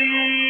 وسهلا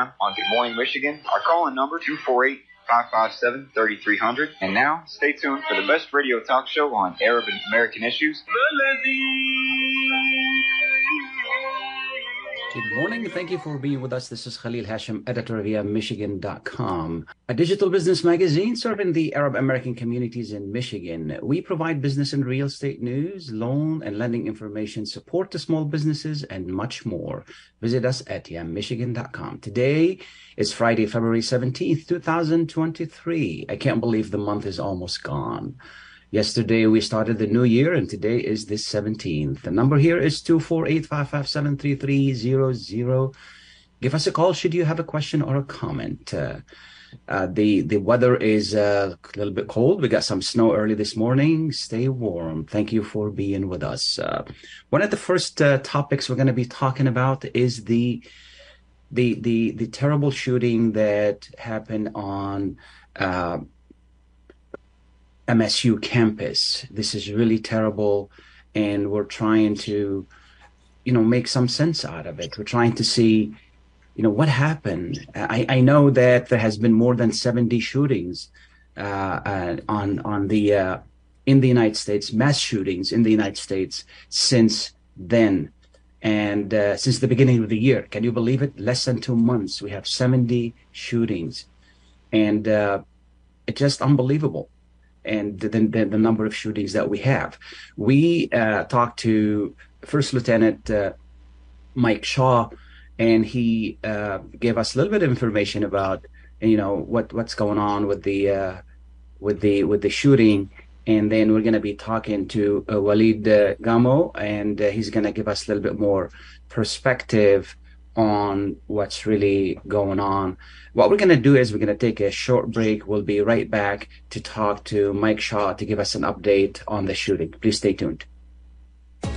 on Good Morning Michigan. Our call-in number 248 557 3300. And now, stay tuned for the best radio talk show on Arab and American issues. Good morning. Thank you for being with us. This is Khalil Hashim, editor of Michigan.com, a digital business magazine serving the Arab American communities in Michigan. We provide business and real estate news, loan and lending information, support to small businesses, and much more. Visit us at yamichigan.com. Today is Friday, February 17th, 2023. I can't believe the month is almost gone. Yesterday we started the new year and today is the 17th. The number here is 248-557-3300. Give us a call should you have a question or a comment. Uh, uh, the the weather is uh, a little bit cold. We got some snow early this morning. Stay warm. Thank you for being with us. Uh, one of the first uh, topics we're going to be talking about is the the the the terrible shooting that happened on uh, MSU campus. This is really terrible, and we're trying to, you know, make some sense out of it. We're trying to see, you know, what happened. I, I know that there has been more than 70 shootings uh, uh, on on the uh, in the United States, mass shootings in the United States since then, and uh, since the beginning of the year. Can you believe it? Less than two months, we have 70 shootings, and uh, it's just unbelievable and the, the, the number of shootings that we have. We uh, talked to First Lieutenant uh, Mike Shaw, and he uh, gave us a little bit of information about you know what what's going on with the uh, with the with the shooting. And then we're going to be talking to uh, Walid uh, Gamo, and he's going to give us a little bit more perspective on what's really going on. What we're going to do is we're going to take a short break. We'll be right back to talk to Mike Shaw to give us an update on the shooting. Please stay tuned.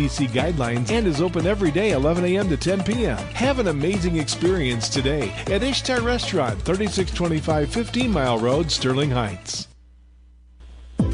CDC guidelines and is open every day 11 a.m. to 10 p.m. Have an amazing experience today at Ishtar Restaurant, 3625 15 Mile Road, Sterling Heights.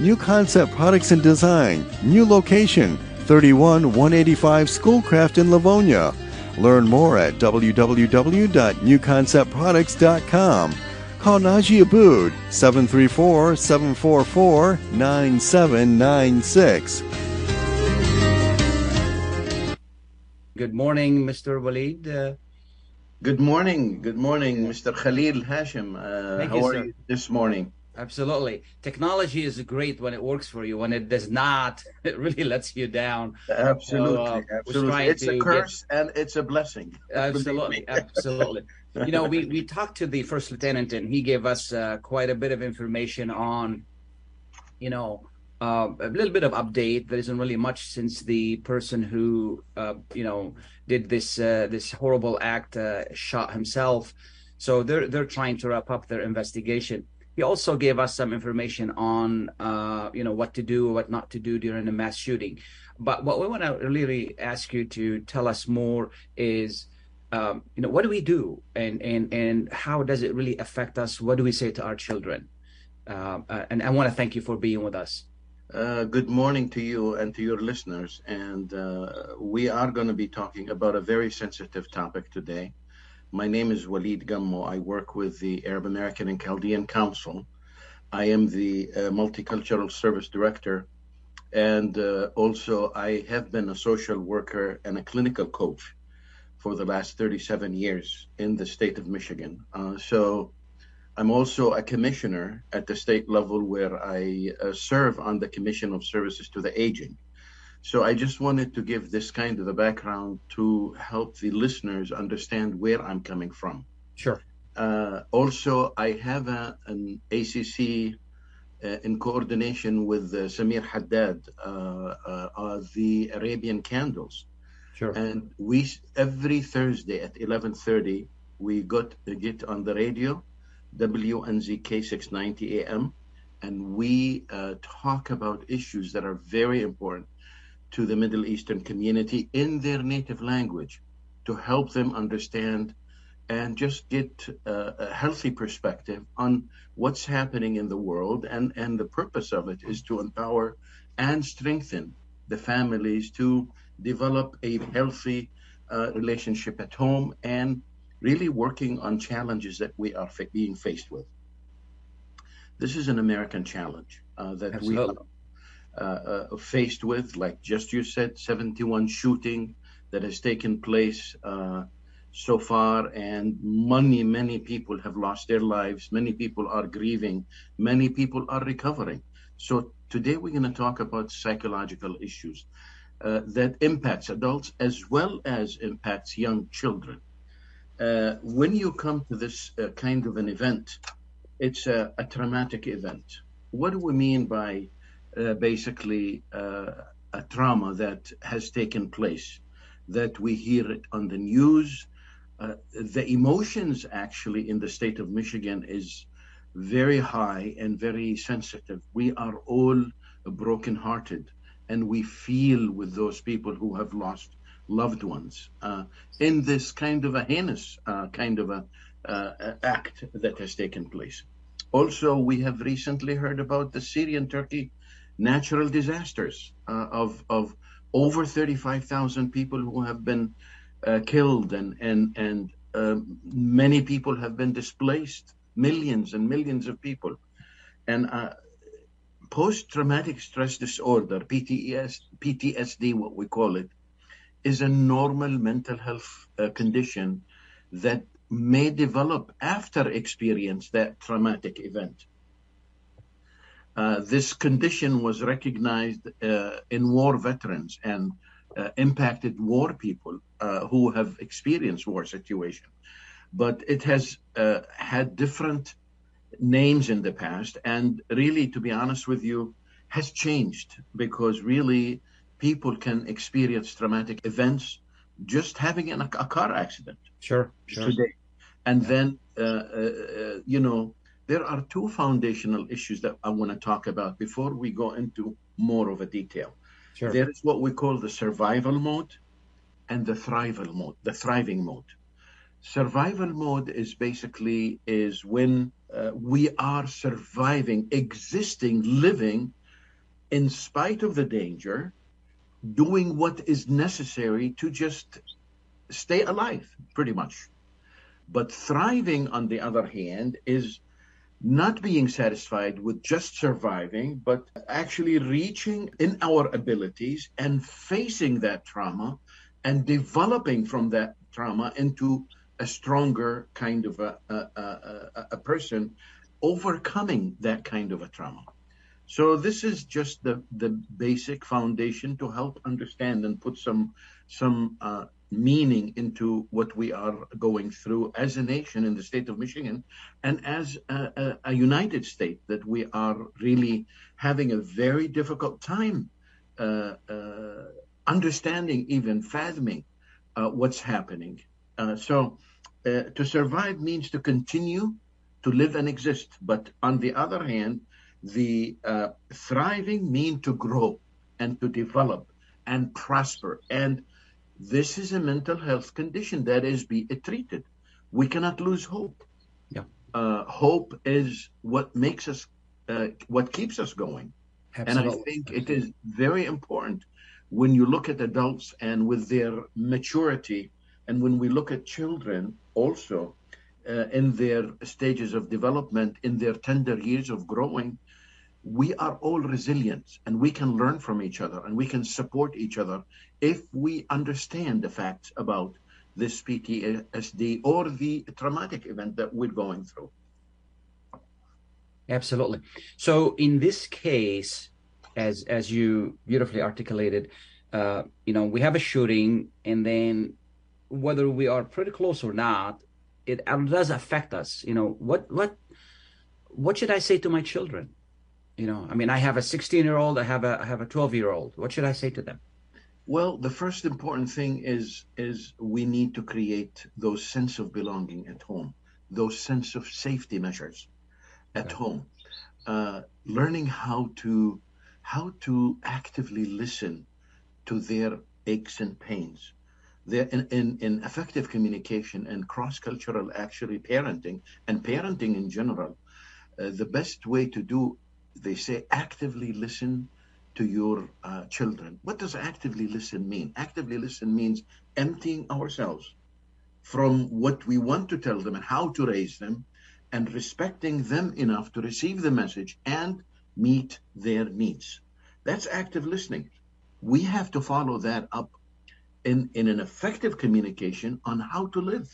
New Concept Products and Design, new location, 31 185 Schoolcraft in Livonia. Learn more at www.newconceptproducts.com. Call Naji Abood 734 744 9796. Good morning, Mr. Walid. Uh, Good morning. Good morning, Mr. Khalil Hashim. Uh, Thank how you, are sir. you this morning? Absolutely. Technology is great when it works for you. When it does not, it really lets you down. Absolutely. uh, absolutely. It's a get- curse and it's a blessing. Absolutely, absolutely. You know, we, we talked to the first lieutenant, and he gave us uh, quite a bit of information on, you know, uh, a little bit of update. There isn't really much since the person who, uh, you know, did this uh, this horrible act uh, shot himself. So they're they're trying to wrap up their investigation. He also gave us some information on, uh, you know, what to do, or what not to do during a mass shooting. But what we want to really ask you to tell us more is, um, you know, what do we do, and and and how does it really affect us? What do we say to our children? Um, uh, and I want to thank you for being with us. Uh, good morning to you and to your listeners. And uh, we are going to be talking about a very sensitive topic today. My name is Walid Gammo. I work with the Arab American and Chaldean Council. I am the uh, Multicultural Service Director. And uh, also, I have been a social worker and a clinical coach for the last 37 years in the state of Michigan. Uh, so, I'm also a commissioner at the state level where I uh, serve on the Commission of Services to the Aging. So I just wanted to give this kind of a background to help the listeners understand where I'm coming from. Sure. Uh, also, I have a, an ACC uh, in coordination with uh, Samir Haddad, uh, uh, uh, the Arabian Candles Sure. and we every Thursday at 11:30 we got get on the radio, WNZK 690 AM, and we uh, talk about issues that are very important to the Middle Eastern community in their native language, to help them understand and just get uh, a healthy perspective on what's happening in the world and and the purpose of it is to empower and strengthen the families to develop a healthy uh, relationship at home and really working on challenges that we are fa- being faced with. This is an American challenge uh, that Absolutely. we uh, uh, faced with, like just you said, 71 shooting that has taken place uh, so far, and many, many people have lost their lives. Many people are grieving. Many people are recovering. So today we're going to talk about psychological issues uh, that impacts adults as well as impacts young children. Uh, when you come to this uh, kind of an event, it's a, a traumatic event. What do we mean by uh, basically uh, a trauma that has taken place? That we hear it on the news. Uh, the emotions actually in the state of Michigan is very high and very sensitive. We are all brokenhearted and we feel with those people who have lost loved ones uh, in this kind of a heinous uh, kind of a uh, act that has taken place. Also, we have recently heard about the Syrian Turkey natural disasters uh, of of over 35,000 people who have been uh, killed and and and um, many people have been displaced, millions and millions of people, and uh, post-traumatic stress disorder (PTS) PTSD, what we call it, is a normal mental health uh, condition that may develop after experience that traumatic event. Uh, this condition was recognized uh, in war veterans and uh, impacted war people uh, who have experienced war situation. But it has uh, had different names in the past, and really, to be honest with you, has changed because really people can experience traumatic events just having an, a car accident Sure. Sure. today. And then, uh, uh, uh, you know, there are two foundational issues that I want to talk about before we go into more of a detail. Sure. There is what we call the survival mode, and the thrival mode, the thriving mode. Survival mode is basically is when uh, we are surviving, existing, living in spite of the danger, doing what is necessary to just stay alive, pretty much. But thriving, on the other hand, is not being satisfied with just surviving, but actually reaching in our abilities and facing that trauma and developing from that trauma into a stronger kind of a, a, a, a person overcoming that kind of a trauma. So this is just the, the basic foundation to help understand and put some some uh, meaning into what we are going through as a nation in the state of Michigan and as a, a, a United States that we are really having a very difficult time uh, uh, understanding, even fathoming uh, what's happening. Uh, so uh, to survive means to continue to live and exist. But on the other hand, the uh, thriving mean to grow and to develop and prosper and this is a mental health condition that is be treated. We cannot lose hope. Yeah. Uh, hope is what makes us, uh, what keeps us going. Absolutely. And I think it is very important when you look at adults and with their maturity, and when we look at children also uh, in their stages of development, in their tender years of growing, we are all resilient and we can learn from each other and we can support each other if we understand the facts about this PTSD or the traumatic event that we're going through. Absolutely. So in this case, as as you beautifully articulated, uh, you know, we have a shooting, and then whether we are pretty close or not, it does affect us. You know, what what what should I say to my children? You know, I mean, I have a 16 year old, I have a I have a 12 year old. What should I say to them? Well, the first important thing is is we need to create those sense of belonging at home, those sense of safety measures at home, uh, learning how to how to actively listen to their aches and pains. There in, in, in effective communication and cross cultural actually parenting and parenting in general, uh, the best way to do they say actively listen to your uh, children. What does actively listen mean? Actively listen means emptying ourselves from what we want to tell them and how to raise them and respecting them enough to receive the message and meet their needs. That's active listening. We have to follow that up in, in an effective communication on how to live.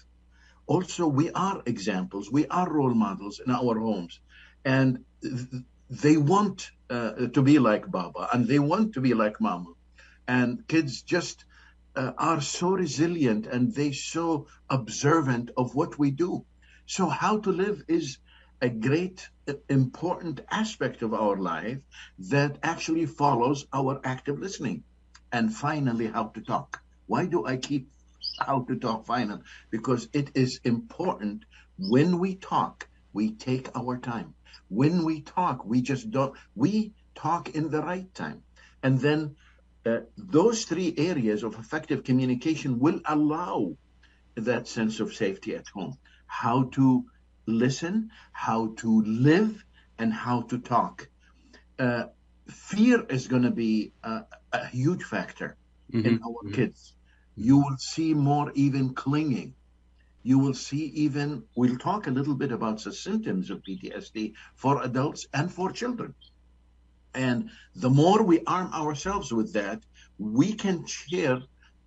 Also, we are examples, we are role models in our homes. And th- they want uh, to be like Baba and they want to be like Mama. And kids just uh, are so resilient and they so observant of what we do. So how to live is a great important aspect of our life that actually follows our active listening. And finally, how to talk. Why do I keep how to talk final? Because it is important when we talk, we take our time when we talk, we just don't, we talk in the right time. And then uh, those three areas of effective communication will allow that sense of safety at home. How to listen, how to live, and how to talk. Uh, fear is going to be a, a, huge factor mm-hmm. in our mm-hmm. kids. You will see more even clinging you will see even, we'll talk a little bit about the symptoms of PTSD for adults and for children. And the more we arm ourselves with that, we can share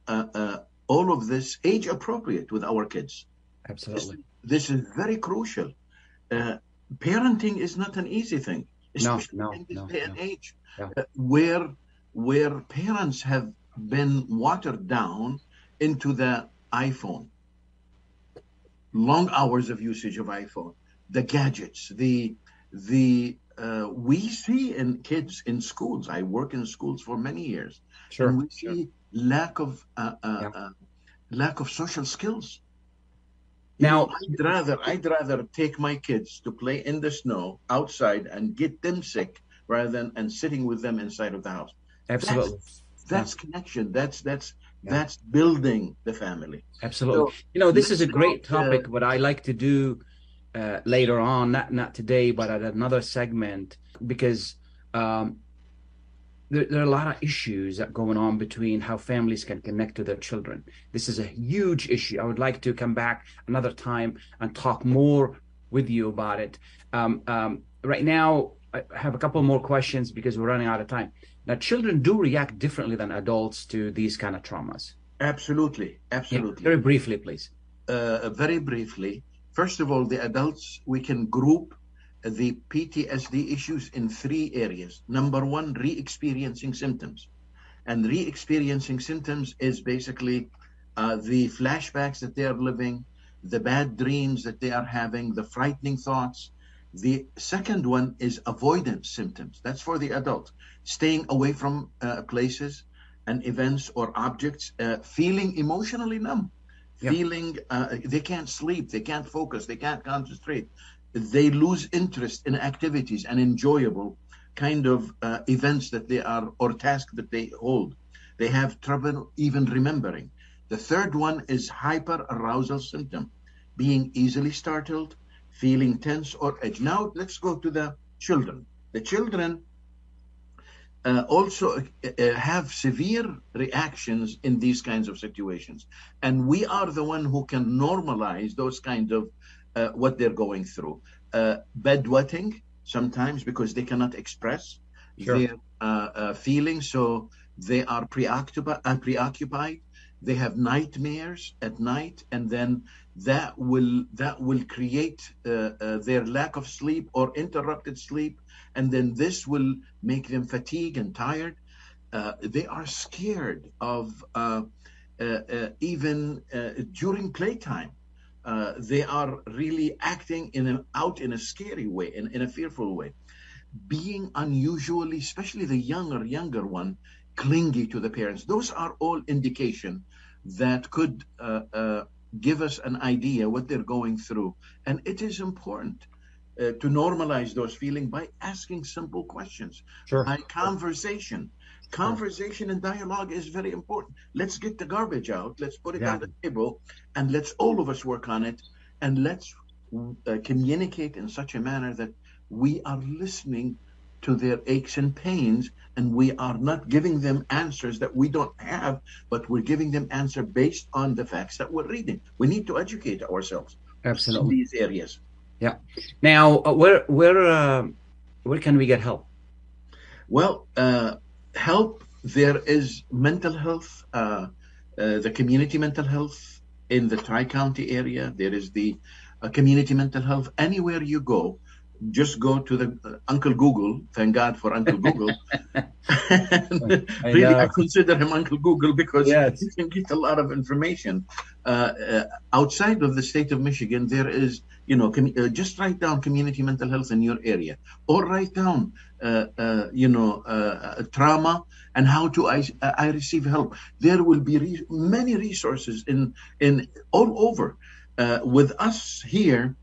uh, uh, all of this age appropriate with our kids. Absolutely. This, this is very crucial. Uh, parenting is not an easy thing, especially no, no, in this no, day and age, Yeah. uh, where where parents have been watered down into the iPhone long hours of usage of iPhone, the gadgets, the the uh, we see in kids in schools. I work in schools for many years, Sure. and we sure. see lack of uh, uh, Yeah. uh, lack of social skills. Now, I'd rather I'd rather take my kids to play in the snow outside and get them sick rather than and sitting with them inside of the house. absolutely. That's connection. That's that's Yeah. That's building the family. Absolutely. So, you know, this is a great not, uh, topic. what I like to do uh, later on, not not today, but at another segment, because um, there, there are a lot of issues that going on between how families can connect to their children. This is a huge issue. I would like to come back another time and talk more with you about it. Um, um, right now, I have a couple more questions because we're running out of time. Now, children do react differently than adults to these kind of traumas. Absolutely, Yeah, absolutely. very briefly, please. uh, very briefly, first of all, the adults, we can group the PTSD issues in three areas. Number one, re experiencing symptoms. And re experiencing symptoms is basically uh, the flashbacks that they are living, the bad dreams that they are having, the frightening thoughts. The second one is avoidance symptoms. That's for the adult, staying away from uh, places and events or objects, uh, feeling emotionally numb Yeah. feeling uh, they can't sleep, they can't focus, they can't concentrate. They lose interest in activities and enjoyable kind of uh, events that they are or tasks that they hold. They have trouble even remembering. The third one is hyper arousal symptom, being easily startled, feeling tense or edge. Now let's go to the children. The children uh, also uh, have severe reactions in these kinds of situations and we are the one who can normalize those kinds of uh, what they're going through uh, bedwetting sometimes because they cannot express Sure. their uh, uh, feelings so they are preoccupied uh, preoccupied they have nightmares at night and then that will that will create uh, uh, their lack of sleep or interrupted sleep and then this will make them fatigued and tired. Uh, they are scared of uh, uh, uh, even during playtime they are really acting in a, out in a scary way in, in a fearful way. Being unusually especially the younger younger one clingy to the parents those are all indication that could give us an idea what they're going through. And it is important uh, to normalize those feelings by asking simple questions. Sure. by conversation. Conversation and dialogue is very important. Let's get the garbage out. Let's put it Yeah. on the table and let's all of us work on it. And let's uh, communicate in such a manner that we are listening to their aches and pains and we are not giving them answers that we don't have but we're giving them answer based on the facts that we're reading we need to educate ourselves in Absolutely. these areas Yeah. Now, uh, where where uh, where can we get help? Well, uh, help. There is mental health, uh, uh, the community mental health in the Tri County area. There is the uh, community mental health. Anywhere you go, just go to the uh, Uncle Google. Thank God for Uncle Google. And I really, I consider him Uncle Google because Yes. you can get a lot of information. Uh, uh, outside of the state of Michigan, there is, you know, com- uh, just write down community mental health in your area, or write down, uh, uh, you know, trauma and how to I, I receive help. There will be re- many resources in in all over. Uh, with us here,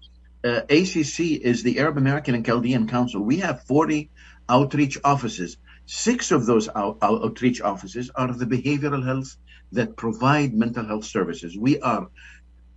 uh, ACC is the Arab American and Chaldean Council. We have 40 outreach offices. Six of those out- out- outreach offices are the behavioral health that provide mental health services. We are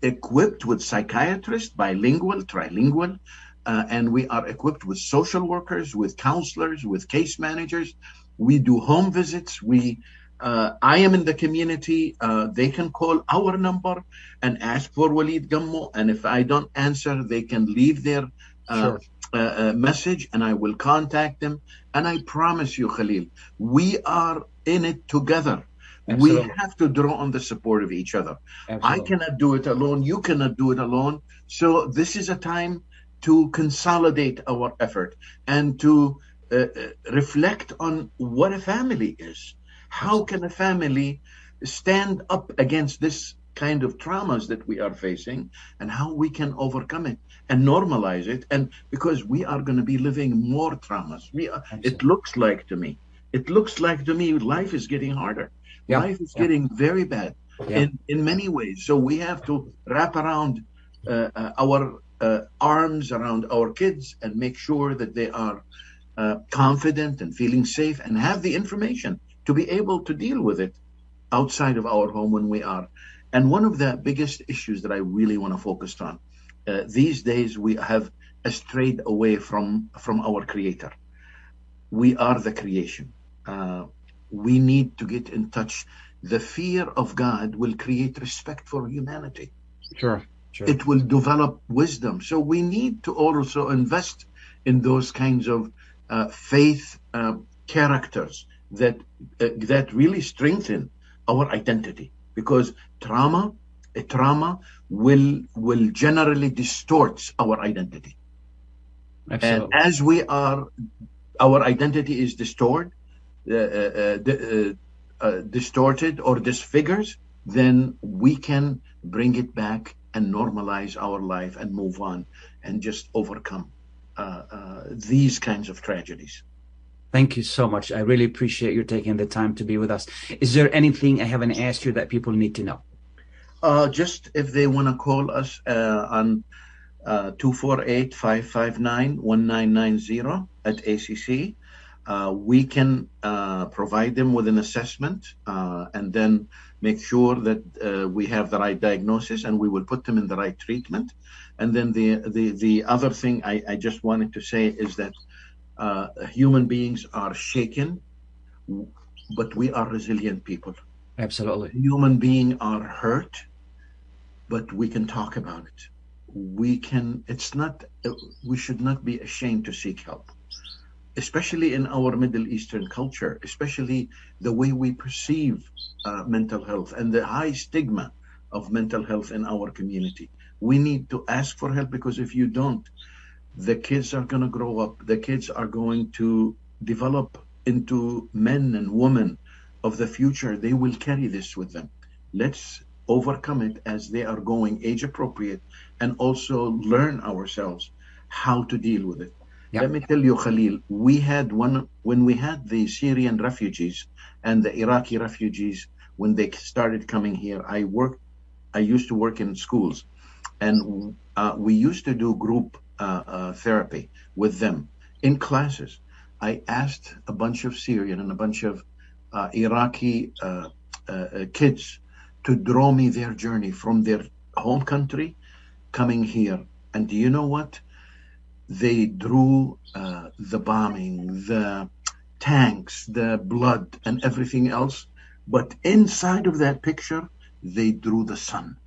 equipped with psychiatrists, bilingual, trilingual, uh, and we are equipped with social workers, with counselors, with case managers. We do home visits. We, uh, I am in the community. Uh, they can call our number and ask for Walid Gammo, and if I don't answer, they can leave their uh, Sure. uh, uh, message, and I will contact them. And I promise you, Khalil, we are in it together. Absolutely. We have to draw on the support of each other. I cannot do it alone. You cannot do it alone. So this is a time to consolidate our effort and to uh, reflect on what a family is. How can a family stand up against this kind of traumas that we are facing and how we can overcome it and normalize it and because we are going to be living more traumas we are, it looks like to me it looks like to me life is getting harder Yeah, life is yeah. getting very bad Yeah. in, in many ways. So we have to wrap around uh, uh, our uh, arms around our kids and make sure that they are uh, confident and feeling safe and have the information to be able to deal with it outside of our home when we are. And one of the biggest issues that I really want to focus on uh, these days, we have strayed away from from our Creator. We are the creation. Uh, we need to get in touch. The fear of God will create respect for humanity. Sure. Sure. It will develop wisdom. So we need to also invest in those kinds of uh, faith uh, characters that uh, that really strengthen our identity. Because trauma, a trauma will will generally distorts our identity. Absolutely. And as we are, our identity is distorted, uh, uh, uh, uh, distorted or disfigures, then we can bring it back and normalize our life and move on and just overcome uh, uh, these kinds of tragedies. Thank you so much. I really appreciate you taking the time to be with us. Is there anything I haven't asked you that people need to know? Uh, just if they want to call us uh, on uh, 248 559 1990 at ACC, uh, we can uh, provide them with an assessment uh, and then make sure that uh, we have the right diagnosis and we will put them in the right treatment. And then the the, the other thing I, I just wanted to say is that uh, human beings are shaken, but we are resilient people. Absolutely. Human beings are hurt, but we can talk about it. We can. It's not. We should not be ashamed to seek help especially in our Middle Eastern culture, especially the way we perceive uh, mental health and the high stigma of mental health in our community. We need to ask for help because if you don't, the kids are going to grow up, the kids are going to develop into men and women of the future. They will carry this with them. Let's overcome it as they are going age appropriate and also learn ourselves how to deal with it. Yeah. Let me tell you, Khalil, we had one when we had the Syrian refugees and the Iraqi refugees when they started coming here. I worked, I used to work in schools, and uh, we used to do group uh, uh, therapy with them in classes. I asked a bunch of Syrian and a bunch of uh, Iraqi uh, uh, kids to draw me their journey from their home country coming here. And do you know what? they drew uh, the bombing, the tanks, the blood, and everything else. But inside of that picture, they drew the sun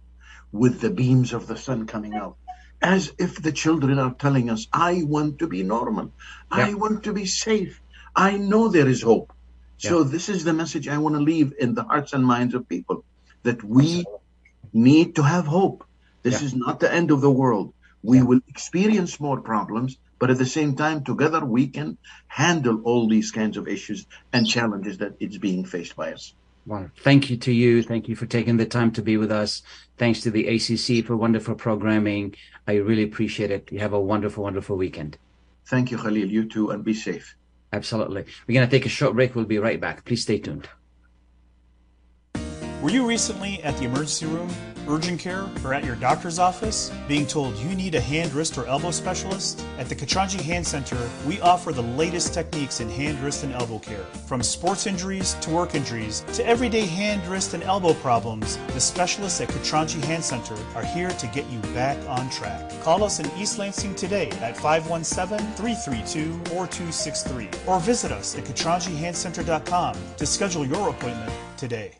with the beams of the sun coming out. As if the children are telling us, I want to be normal. I want to be safe. I know there is hope. So, Yeah. this is the message I want to leave in the hearts and minds of people that we need to have hope. This Yeah. is not the end of the world. We Yeah. will experience more problems, but at the same time, together we can handle all these kinds of issues and challenges that it's being faced by us. Well, thank you to you. Thank you for taking the time to be with us. Thanks to the ACC for wonderful programming. I really appreciate it. You have a wonderful, wonderful weekend. Thank you, Khalil. You too, and be safe. Absolutely. We're going to take a short break. We'll be right back. Please stay tuned. Were you recently at the emergency room, urgent care, or at your doctor's office being told you need a hand, wrist, or elbow specialist? At the Katranji Hand Center, we offer the latest techniques in hand, wrist, and elbow care. From sports injuries to work injuries to everyday hand, wrist, and elbow problems, the specialists at Katranji Hand Center are here to get you back on track. Call us in East Lansing today at 517-332-4263 or visit us at katranjihandcenter.com to schedule your appointment today.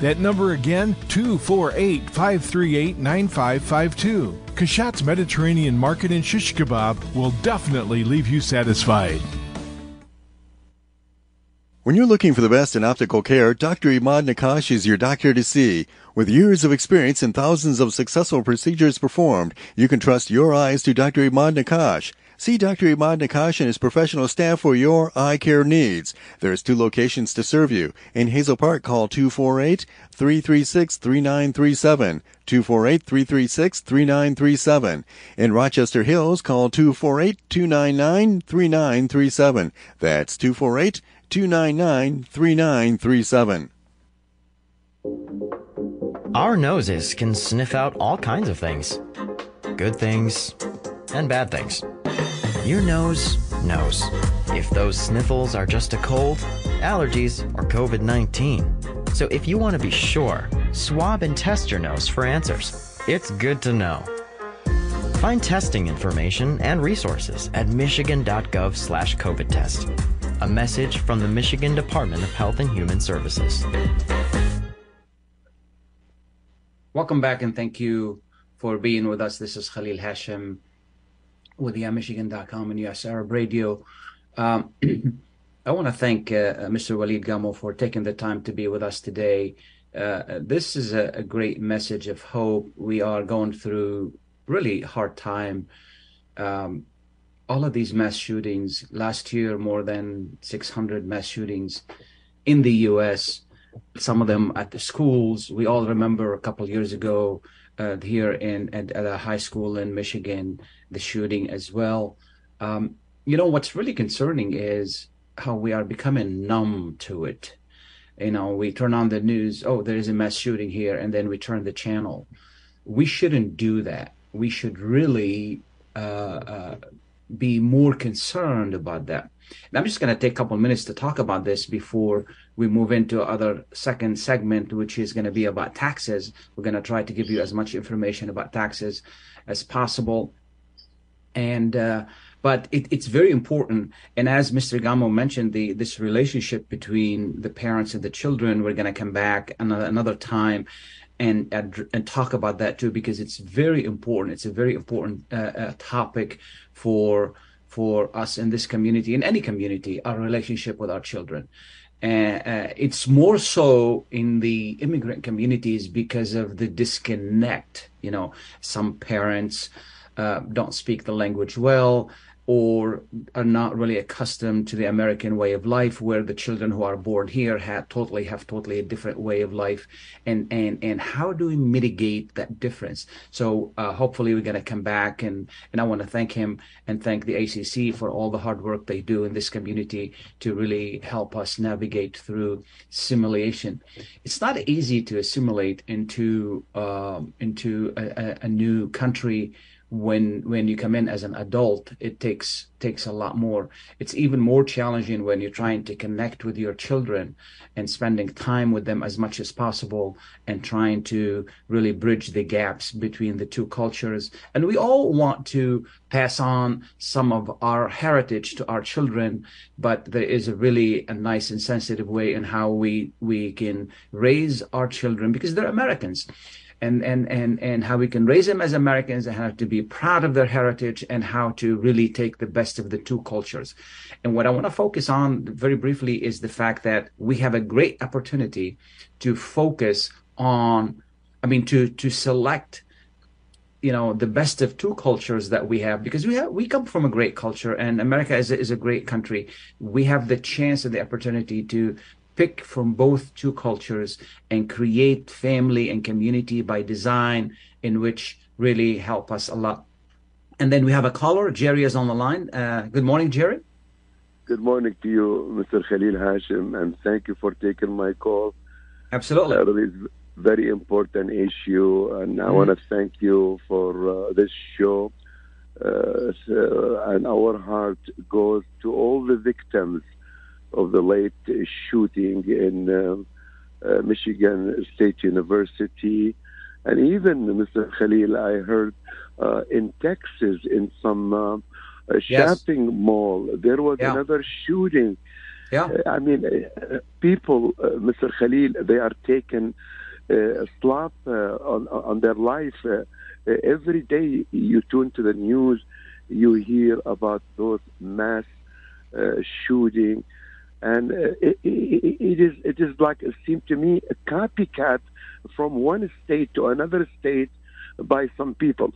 That number again, 248 538 9552. Kashat's Mediterranean Market in Shish Kebab will definitely leave you satisfied. When you're looking for the best in optical care, Dr. Imad Nakash is your doctor to see. With years of experience and thousands of successful procedures performed, you can trust your eyes to Dr. Imad Nakash. See Dr. Imad Nakash and his professional staff for your eye care needs. There's two locations to serve you. In Hazel Park, call 248-336-3937. 248-336-3937. In Rochester Hills, call 248-299-3937. That's 248-299-3937. Our noses can sniff out all kinds of things good things and bad things. Your nose knows if those sniffles are just a cold, allergies, or COVID 19. So if you want to be sure, swab and test your nose for answers. It's good to know. Find testing information and resources at michigan.gov slash COVID test. A message from the Michigan Department of Health and Human Services. Welcome back and thank you for being with us. This is Khalil Hashim with YaMichigan.com and US Arab Radio. Um, I want to thank uh, Mr. Walid Gamo for taking the time to be with us today. Uh, this is a, a, great message of hope. We are going through really hard time. Um, all of these mass shootings last year, more than 600 mass shootings in the U.S. Some of them at the schools. We all remember a couple years ago uh, here in at, at, a high school in Michigan, the shooting as well. Um, you know what's really concerning is how we are becoming numb to it. You know, we turn on the news, oh, there is a mass shooting here, and then we turn the channel. We shouldn't do that. We should really uh, uh, be more concerned about that. And I'm just going to take a couple minutes to talk about this before we move into other second segment, which is going to be about taxes. We're going to try to give you as much information about taxes as possible. And uh, but it, it's very important. And as Mr. Gamo mentioned, the this relationship between the parents and the children, we're going to come back another another time and, and, talk about that too because it's very important. It's a very important uh, uh, topic for for us in this community, in any community, our relationship with our children. Uh, uh, it's more so in the immigrant communities because of the disconnect. You know, some parents uh, don't speak the language well or are not really accustomed to the American way of life, where the children who are born here have totally have totally a different way of life, and and and how do we mitigate that difference? So uh, hopefully we're going to come back, and and I want to thank him and thank the ACC for all the hard work they do in this community to really help us navigate through simulation. It's not easy to assimilate into um, into a, a new country when when you come in as an adult it takes takes a lot more. It's even more challenging when you're trying to connect with your children and spending time with them as much as possible and trying to really bridge the gaps between the two cultures. And we all want to pass on some of our heritage to our children but there is a really a nice and sensitive way in how we we can raise our children because they're americans and, and, and, and how we can raise them as Americans and how to be proud of their heritage and how to really take the best of the two cultures. And what I want to focus on very briefly is the fact that we have a great opportunity to focus on, I mean, to, to select you know the best of two cultures that we have because we have we come from a great culture and america is a, is a great country we have the chance and the opportunity to pick from both two cultures and create family and community by design in which really help us a lot. And then we have a caller. Jerry is on the line. Uh, good morning, Jerry. Good morning to you, Mr. Khalil Hashim, and thank you for taking my call. Absolutely. Uh, it is very important issue, and I mm want to thank you for uh, this show. Uh, so, and our heart goes to all the victims of the late shooting in uh, uh, Michigan State University. And even, Mr. Khalil, I heard uh, in Texas, in some uh, shopping mall, there was yeah. another shooting. Yeah. I mean, uh, people, uh, Mr. Khalil, they are taking a slap on, on their life. every day you tune to the news, you hear about those mass shooting and uh, it, it, it is it is like it seemed to me a copycat from one state to another state by some people.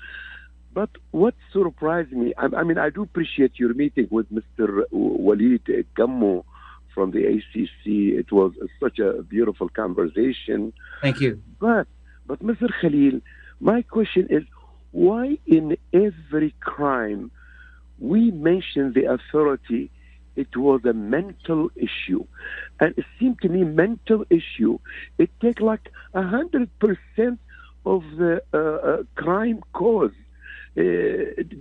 But what surprised me, I, I mean, I do appreciate your meeting with Mr. Walid Gammo from the ACC. It was such a beautiful conversation. Thank you. But, but Mr. Khalil, my question is, why in every crime we mention the authority it was a mental issue and it seemed to me mental issue it take like a hundred percent of the uh, uh, crime cause uh,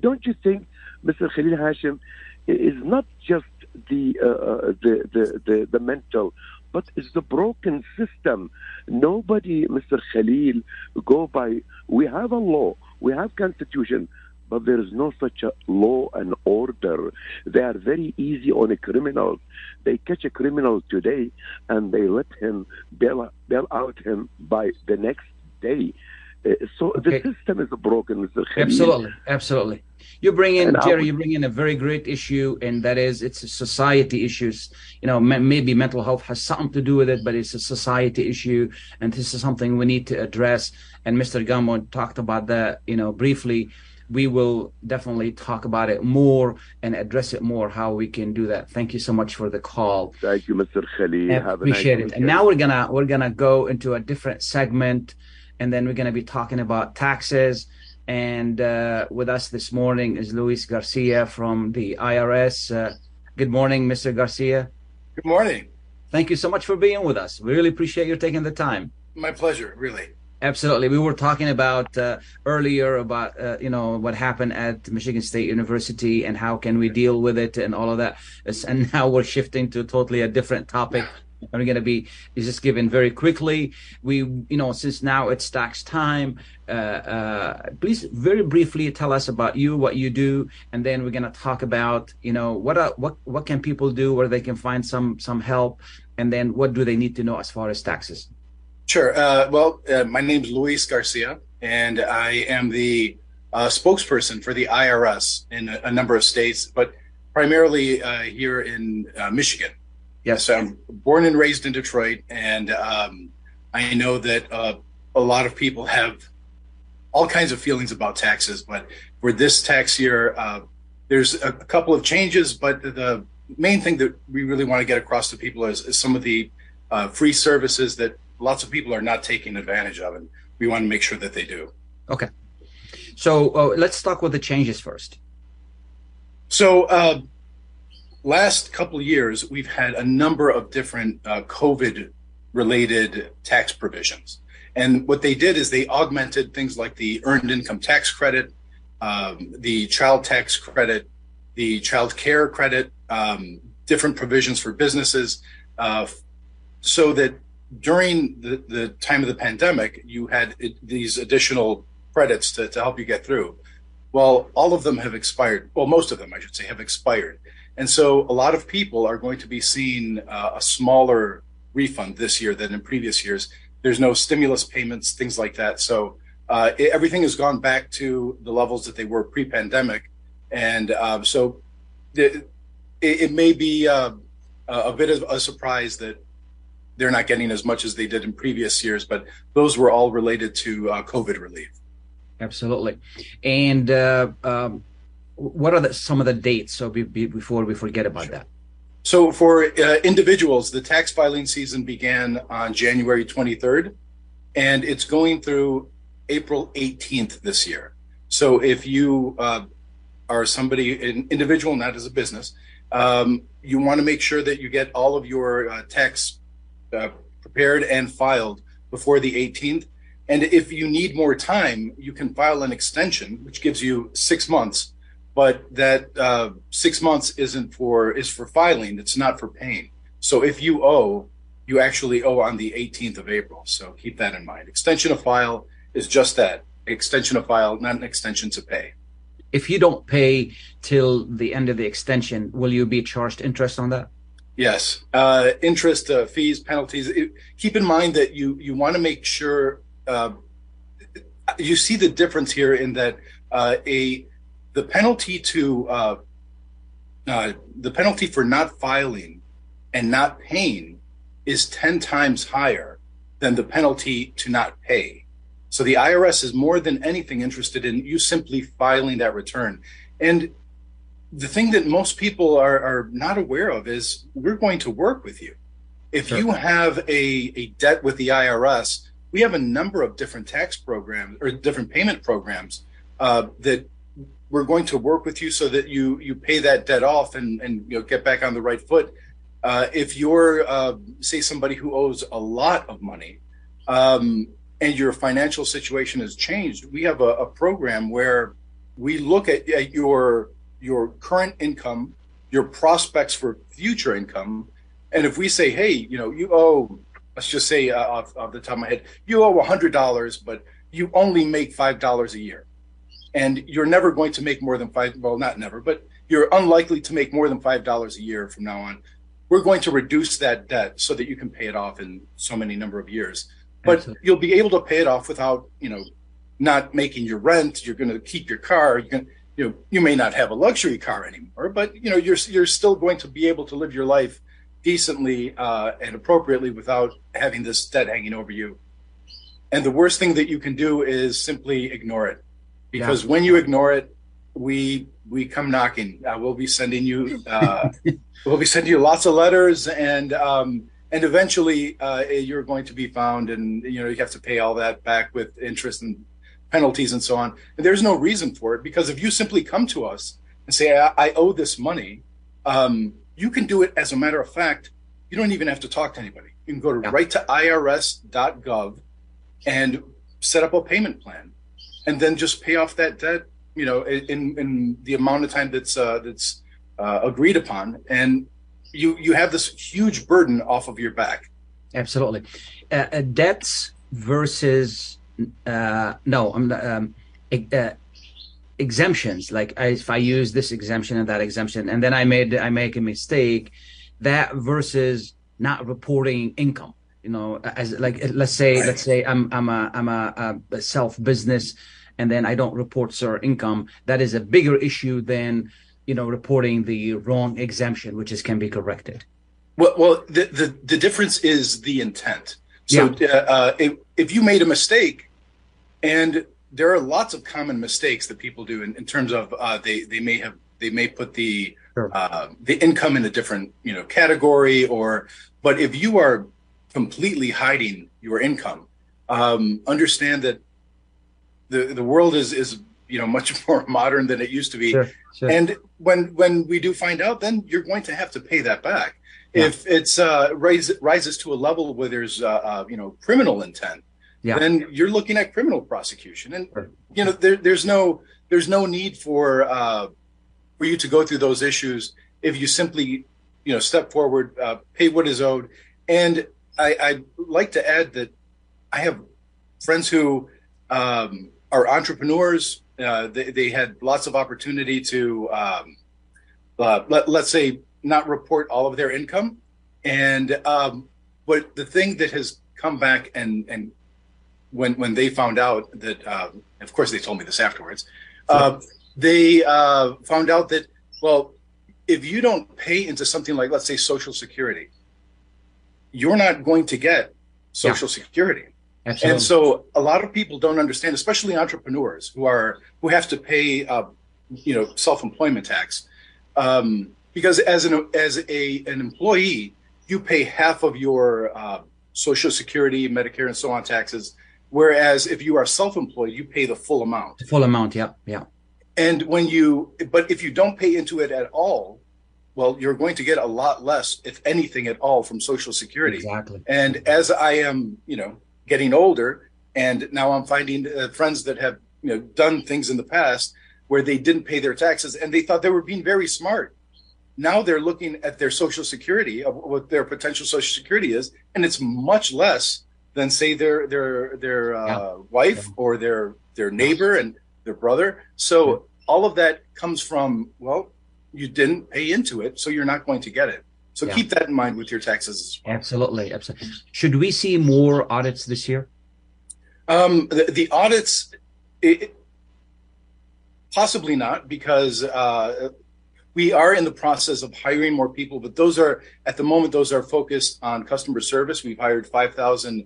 don't you think mr khalil hashim is not just the, uh, uh, the, the, the, the mental but it's the broken system. Nobody, Mr. Khalil, go by. We have a law, we have constitution, but there is no such a law and order. They are very easy on a criminal. They catch a criminal today and they let him bail, bail out him by the next day. Uh, so Okay. the system is broken, Mr. Absolutely, absolutely. You bring in And Jerry. would- You bring in a very great issue, and that is it's a society issues. You know, ma- maybe mental health has something to do with it, but it's a society issue, and this is something we need to address. And Mr. Gamo talked about that. You know, briefly. We will definitely talk about it more and address it more. How we can do that. Thank you so much for the call. Thank you, Mr. Khalil. I Have a appreciate nice it. And now we're gonna we're gonna go into a different segment, and then we're gonna be talking about taxes. And uh, with us this morning is Luis Garcia from the IRS. Uh, good morning, Mr. Garcia. Good morning. Thank you so much for being with us. We really appreciate you taking the time. My pleasure, really. Absolutely. We were talking about uh, earlier about uh, you know what happened at Michigan State University and how can we deal with it and all of that. And now we're shifting to totally a different topic. And we're going to be just given very quickly. We you know since now it's tax time. Uh, uh, please very briefly tell us about you, what you do, and then we're going to talk about you know what are, what what can people do where they can find some some help, and then what do they need to know as far as taxes. Sure. Uh, well, uh, my name's Luis Garcia, and I am the uh, spokesperson for the IRS in a, a number of states, but primarily uh, here in uh, Michigan. Yes. I'm born and raised in Detroit, and um, I know that uh, a lot of people have all kinds of feelings about taxes, but for this tax year, uh, there's a, a couple of changes, but the main thing that we really want to get across to people is, is some of the uh, free services that lots of people are not taking advantage of, and we want to make sure that they do. Okay. So uh, let's talk with the changes first. So, uh, last couple of years, we've had a number of different uh, COVID related tax provisions. And what they did is they augmented things like the earned income tax credit, um, the child tax credit, the child care credit, um, different provisions for businesses, uh, so that during the, the time of the pandemic, you had these additional credits to, to help you get through. Well, all of them have expired. Well, most of them, I should say, have expired. And so a lot of people are going to be seeing uh, a smaller refund this year than in previous years. There's no stimulus payments, things like that. So uh, it, everything has gone back to the levels that they were pre pandemic. And um, so it, it may be uh, a bit of a surprise that they're not getting as much as they did in previous years, but those were all related to uh, COVID relief. Absolutely. And uh, um, what are the, some of the dates? So be, be, before we forget about that. So for uh, individuals, the tax filing season began on January 23rd, and it's going through April 18th this year. So if you uh, are somebody, an individual, not as a business, um, you want to make sure that you get all of your uh, tax uh, prepared and filed before the 18th. And if you need more time, you can file an extension, which gives you six months. But that uh, six months isn't for is for filing. It's not for paying. So if you owe, you actually owe on the 18th of April. So keep that in mind. Extension of file is just that extension of file, not an extension to pay. If you don't pay till the end of the extension, will you be charged interest on that? Yes, uh, interest, uh, fees, penalties. It, keep in mind that you you want to make sure uh, you see the difference here in that uh, a the penalty to uh, uh, the penalty for not filing and not paying is ten times higher than the penalty to not pay. So the IRS is more than anything interested in you simply filing that return. And the thing that most people are, are not aware of is we're going to work with you. If Sure. you have a, a debt with the IRS, we have a number of different tax programs or different payment programs uh, that we're going to work with you so that you you pay that debt off and and you know get back on the right foot. Uh, if you're uh, say somebody who owes a lot of money um, and your financial situation has changed, we have a, a program where we look at, at your your current income, your prospects for future income, and if we say, hey, you know, you owe, let's just say uh, off, off the top of my head, you owe hundred dollars, but you only make five dollars a year, and you're never going to make more than five. Well, not never, but you're unlikely to make more than five dollars a year from now on. We're going to reduce that debt so that you can pay it off in so many number of years. But Absolutely. you'll be able to pay it off without, you know, not making your rent. You're going to keep your car. You're going, you know, you may not have a luxury car anymore, but you know, you're you're still going to be able to live your life decently uh, and appropriately without having this debt hanging over you. And the worst thing that you can do is simply ignore it, because when you ignore it, we we come knocking. Uh, we'll be sending you uh, we'll be sending you lots of letters, and um, and eventually uh, you're going to be found, and you know you have to pay all that back with interest and penalties and so on. And there's no reason for it because if you simply come to us and say I, I owe this money, um, you can do it as a matter of fact. You don't even have to talk to anybody. You can go to Yeah. right to irs.gov and set up a payment plan, and then just pay off that debt. You know, in in the amount of time that's uh, that's uh, agreed upon, and you you have this huge burden off of your back. Absolutely. Uh, uh, debts versus uh, no, I'm um, uh, exemptions. Like I, if I use this exemption and that exemption, and then I made I make a mistake, that versus not reporting income. You know, as like let's say let's say I'm I'm a I'm a, a self business, and then I don't report certain income. That is a bigger issue than you know reporting the wrong exemption, which is can be corrected. Well, well, the the, the difference is the intent. So, uh, uh, if, if you made a mistake, and there are lots of common mistakes that people do in, in terms of uh, they they may have they may put the Sure. uh, the income in a different you know category, or but if you are completely hiding your income, um, understand that the the world is is you know much more modern than it used to be. Sure, sure. And when when we do find out, then you're going to have to pay that back. Yeah. If it's uh, rise, rises to a level where there's uh, uh, you know criminal intent, Yeah. then you're looking at criminal prosecution, and Sure. you know there, there's no there's no need for uh, for you to go through those issues if you simply you know step forward, uh, pay what is owed, and I, I'd like to add that I have friends who um, are entrepreneurs. Uh, they, they had lots of opportunity to, um, uh, let, let's say, not report all of their income. And um, but the thing that has come back and and when when they found out that, uh, of course, they told me this afterwards. Uh, they uh, found out that well, if you don't pay into something like, let's say, Social Security, you're not going to get Social Security. Absolutely. And so a lot of people don't understand, especially entrepreneurs who are who have to pay, uh, you know, self-employment tax, um, because as an as a an employee, you pay half of your uh, Social Security, Medicare, and so on taxes, whereas if you are self-employed, you pay the full amount. full amount. Yeah, yeah. And when you, but if you don't pay into it at all, well, you're going to get a lot less, if anything at all, from Social Security. Exactly. And as I am, you know, getting older, and now I'm finding uh, friends that have, you know, done things in the past where they didn't pay their taxes and they thought they were being very smart. Now they're looking at their Social Security, of what their potential Social Security is, and it's much less than say their their their uh, wife or their their neighbor and their brother. So all of that comes from well, you didn't pay into it, so you're not going to get it. So Yeah. keep that in mind with your taxes as well. Absolutely, absolutely. Should we see more audits this year? Um, the, the audits, it, possibly not, because uh, we are in the process of hiring more people. But those are at the moment those are focused on customer service. We've hired five thousand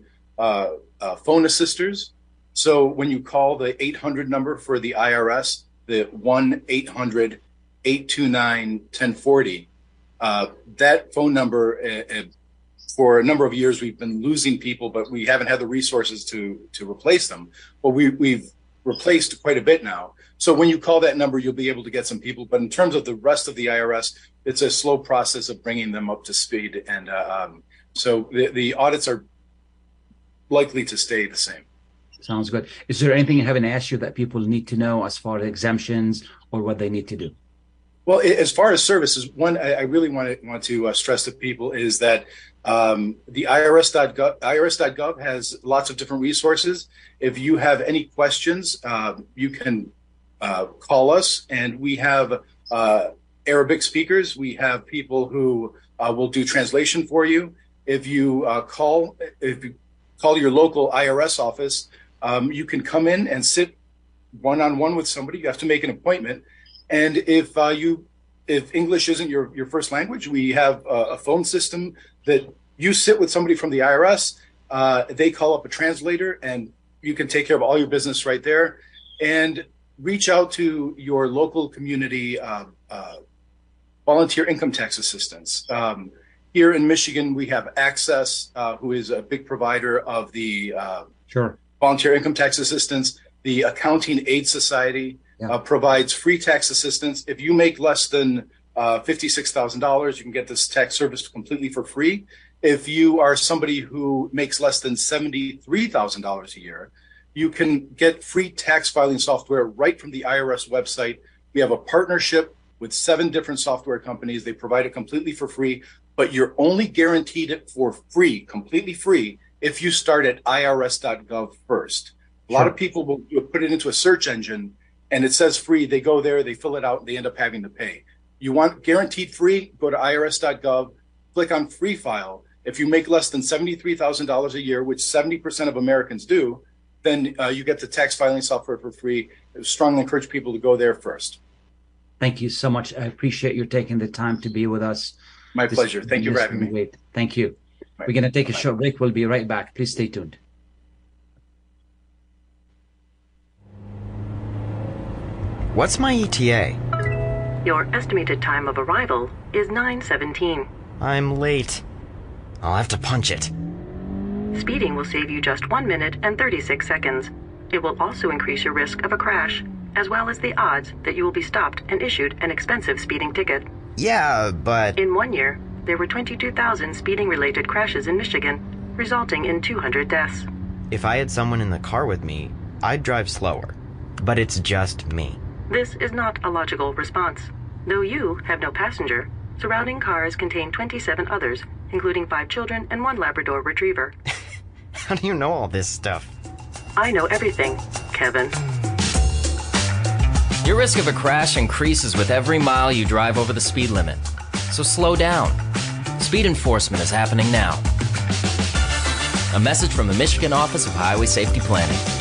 uh, uh, phone assisters, So when you call the 800 number for the IRS, the 1 800 829 1040, uh, that phone number, uh, uh, for a number of years, we've been losing people, but we haven't had the resources to to replace them. But we, we've replaced quite a bit now. So when you call that number, you'll be able to get some people. But in terms of the rest of the IRS, it's a slow process of bringing them up to speed. And uh, um, so the, the audits are likely to stay the same. Sounds good. Is there anything I haven't asked you that people need to know as far as exemptions or what they need to do? Well, as far as services, one I really want to want to uh, stress to people is that um, the IRS.gov, IRS.gov has lots of different resources. If you have any questions, uh, you can uh, call us, and we have uh, Arabic speakers. We have people who uh, will do translation for you. If you uh, call, if you call your local IRS office, um, you can come in and sit one on one with somebody. You have to make an appointment, and if uh, you if English isn't your, your first language, we have a, a phone system that you sit with somebody from the IRS. Uh, they call up a translator, and you can take care of all your business right there. And reach out to your local community uh, uh, volunteer income tax assistance. Um, here in Michigan, we have Access, uh, who is a big provider of the uh, sure volunteer income tax assistance. The Accounting Aid Society yeah. Uh, provides free tax assistance. If you make less than uh, $56,000, you can get this tax service completely for free. If you are somebody who makes less than $73,000 a year, you can get free tax filing software right from the IRS website. We have a partnership with seven different software companies. They provide it completely for free, but you're only guaranteed it for free, completely free, if you start at irs.gov first. A lot of people will put it into a search engine and it says free. They go there, they fill it out, and they end up having to pay. You want guaranteed free? Go to irs.gov, click on free file. If you make less than $73,000 a year, which 70% of Americans do, then uh, you get the tax filing software for free. I strongly encourage people to go there first. Thank you so much. I appreciate you taking the time to be with us. My this pleasure. Thank you for having me. Wait. Thank you. Right. We're going to take Bye-bye. a short break. We'll be right back. Please stay tuned. What's my ETA? Your estimated time of arrival is 9:17. I'm late. I'll have to punch it. Speeding will save you just 1 minute and 36 seconds. It will also increase your risk of a crash, as well as the odds that you will be stopped and issued an expensive speeding ticket. Yeah, but. In one year, there were 22,000 speeding related crashes in Michigan, resulting in 200 deaths. If I had someone in the car with me, I'd drive slower. But it's just me. This is not a logical response. Though you have no passenger, surrounding cars contain 27 others, including five children and one Labrador retriever. How do you know all this stuff? I know everything, Kevin. Your risk of a crash increases with every mile you drive over the speed limit. So slow down. Speed enforcement is happening now. A message from the Michigan Office of Highway Safety Planning.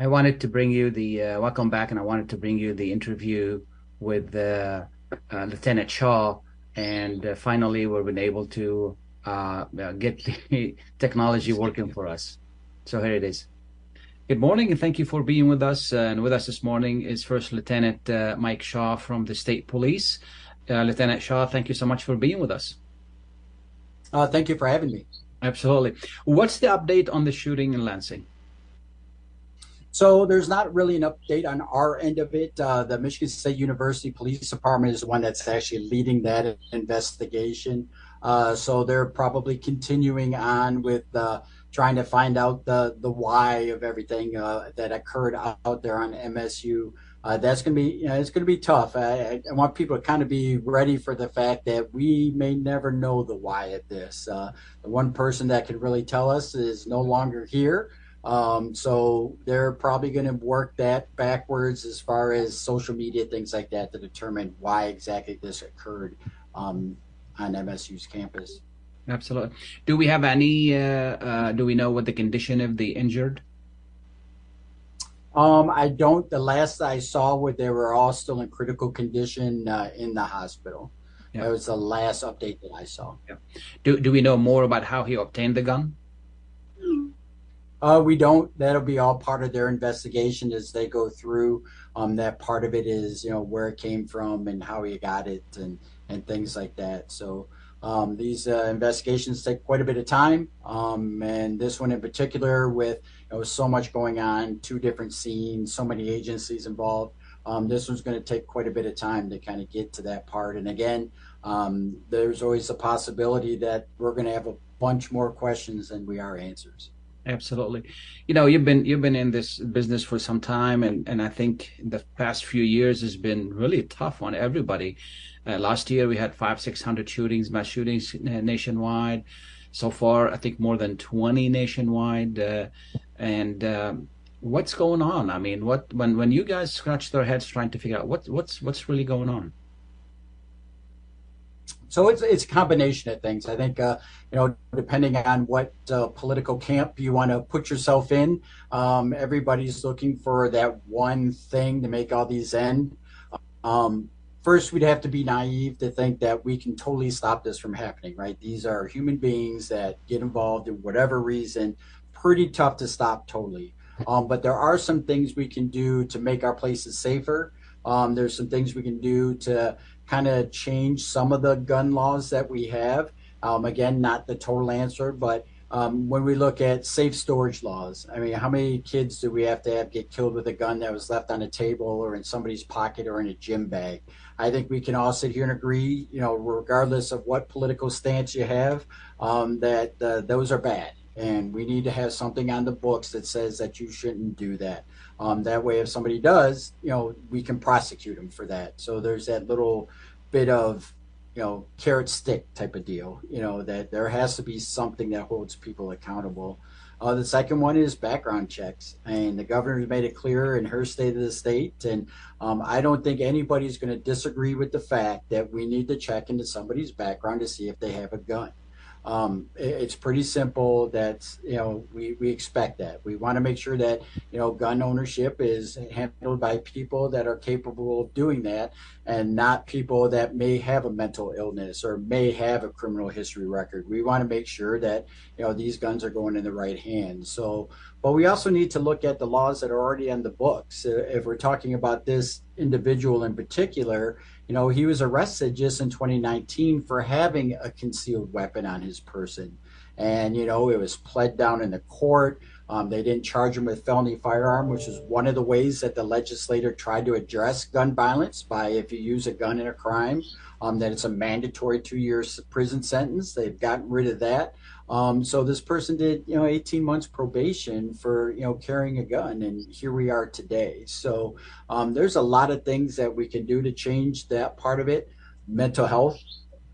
I wanted to bring you the uh, welcome back, and I wanted to bring you the interview with uh, uh, Lieutenant Shaw, and uh, finally we've been able to uh, get the technology working for us. So here it is. Good morning, and thank you for being with us. and with us this morning is First Lieutenant uh, Mike Shaw from the State Police. Lieutenant Shaw, thank you so much for being with us. thank you for having me. Absolutely. What's the update on the shooting in Lansing? So there's not really an update on our end of it. Uh, the Michigan State University Police Department is the one that's actually leading that investigation. Uh, so they're probably continuing on with uh, trying to find out the the why of everything uh, that occurred out there on MSU. Uh, that's going to be you know, it's to be tough. I, I, want people to kind of be ready for the fact that we may never know the why of this. Uh, the one person that can really tell us is no longer here. Um, so they're probably going to work that backwards as far as social media, things like that, to determine why exactly this occurred um, on MSU's campus. Absolutely. Do we have any? Uh, uh, do we know what the condition of the injured? Um, I don't. The last I saw, where they were all still in critical condition uh, in the hospital. Yeah. That was the last update that I saw. Yeah. Do Do we know more about how he obtained the gun? Uh, we don't. That'll be all part of their investigation as they go through. Um, that part of it is, you know, where it came from and how he got it and and things like that. So um, these uh, investigations take quite a bit of time, um, and this one in particular, with you know, so much going on, two different scenes, so many agencies involved. Um, this one's going to take quite a bit of time to kind of get to that part. And again, um, there's always a possibility that we're going to have a bunch more questions than we are answers absolutely. You know you've been you've been in this business for some time and and i think the past few years has been really tough on everybody. Uh, last year we had five six hundred shootings mass shootings nationwide. So far i think more than 20 nationwide uh, and um, what's going on? I mean what when when you guys scratch their heads trying to figure out what what's what's really going on so it's it's a combination of things. I think uh, you know, depending on what uh, political camp you want to put yourself in, um, everybody's looking for that one thing to make all these end. Um, first, we'd have to be naive to think that we can totally stop this from happening. Right? These are human beings that get involved in whatever reason. Pretty tough to stop totally. Um, but there are some things we can do to make our places safer. Um, there's some things we can do to kind of change some of the gun laws that we have. Um, again, not the total answer, but um, when we look at safe storage laws, I mean, how many kids do we have to have get killed with a gun that was left on a table or in somebody's pocket or in a gym bag? I think we can all sit here and agree, you know, regardless of what political stance you have, um, that uh, those are bad. And we need to have something on the books that says that you shouldn't do that. Um, that way, if somebody does, you know, we can prosecute them for that. So there's that little bit of, you know, carrot stick type of deal. You know that there has to be something that holds people accountable. Uh, the second one is background checks, and the governor's made it clear in her state of the state. And um, I don't think anybody's going to disagree with the fact that we need to check into somebody's background to see if they have a gun. Um, it's pretty simple. That you know we, we expect that we want to make sure that you know gun ownership is handled by people that are capable of doing that, and not people that may have a mental illness or may have a criminal history record. We want to make sure that you know these guns are going in the right hands. So, but we also need to look at the laws that are already on the books. If we're talking about this individual in particular, you know, he was arrested just in 2019 for having a concealed weapon on his person. And, you know, it was pled down in the court. Um, they didn't charge him with felony firearm, which is one of the ways that the legislator tried to address gun violence by if you use a gun in a crime, um, that it's a mandatory two year prison sentence. They've gotten rid of that. Um, so this person did, you know, 18 months probation for, you know, carrying a gun, and here we are today. So um, there's a lot of things that we can do to change that part of it. Mental health,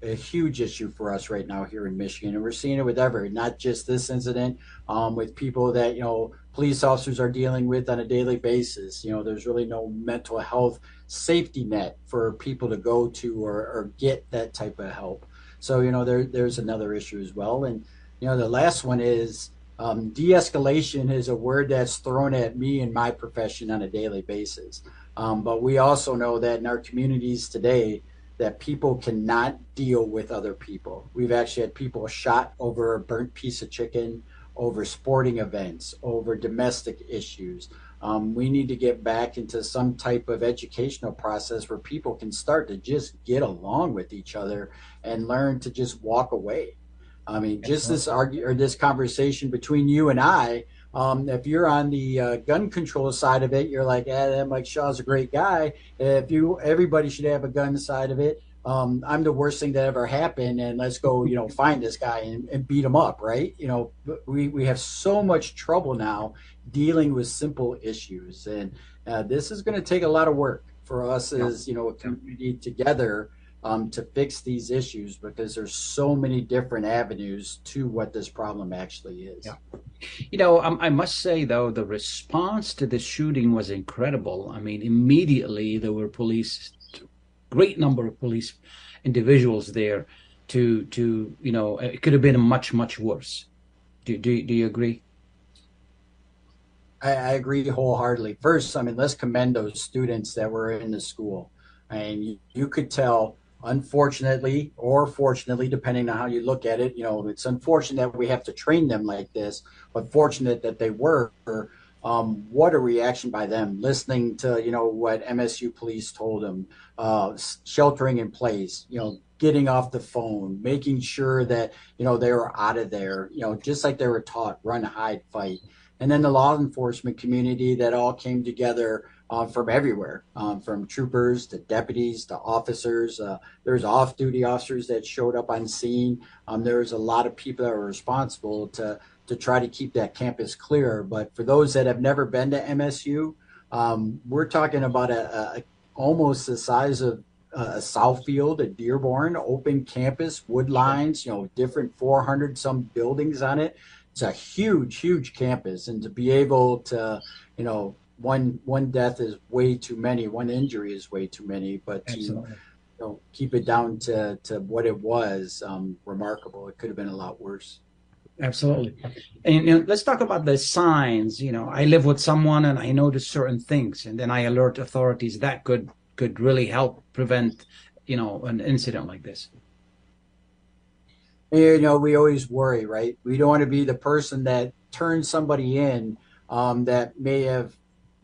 a huge issue for us right now here in Michigan, and we're seeing it with every, not just this incident, um, with people that you know police officers are dealing with on a daily basis. You know, there's really no mental health safety net for people to go to or, or get that type of help. So you know, there there's another issue as well, and you know, the last one is um, de-escalation is a word that's thrown at me in my profession on a daily basis. Um, but we also know that in our communities today, that people cannot deal with other people. We've actually had people shot over a burnt piece of chicken, over sporting events, over domestic issues. Um, we need to get back into some type of educational process where people can start to just get along with each other and learn to just walk away. I mean, just this argue or this conversation between you and I. Um, if you're on the uh, gun control side of it, you're like, eh, that Mike Shaw's a great guy. If you, everybody should have a gun side of it. Um, I'm the worst thing that ever happened, and let's go, you know, find this guy and, and beat him up, right? You know, we we have so much trouble now dealing with simple issues, and uh, this is going to take a lot of work for us as you know a community together um, to fix these issues because there's so many different avenues to what this problem actually is. Yeah. You know, um, I must say though, the response to the shooting was incredible. I mean, immediately there were police, great number of police individuals there to to you know it could have been much much worse. Do do do you agree? I, I agree wholeheartedly. First, I mean, let's commend those students that were in the school. I and mean, you, you could tell unfortunately or fortunately depending on how you look at it you know it's unfortunate that we have to train them like this but fortunate that they were um, what a reaction by them listening to you know what msu police told them uh, sheltering in place you know getting off the phone making sure that you know they were out of there you know just like they were taught run hide fight. And then the law enforcement community that all came together uh, from everywhere, um, from troopers to deputies to officers. Uh, there's off-duty officers that showed up on scene. Um, there's a lot of people that were responsible to to try to keep that campus clear. But for those that have never been to MSU, um, we're talking about a, a, almost the size of a Southfield, a Dearborn, open campus, wood lines, you know, different 400 some buildings on it. It's a huge, huge campus, and to be able to, you know, one one death is way too many, one injury is way too many, but to you know, keep it down to, to what it was, um, remarkable. It could have been a lot worse. Absolutely. And you know, let's talk about the signs. You know, I live with someone and I notice certain things, and then I alert authorities. That could could really help prevent, you know, an incident like this. You know, we always worry, right? We don't want to be the person that turns somebody in um, that may have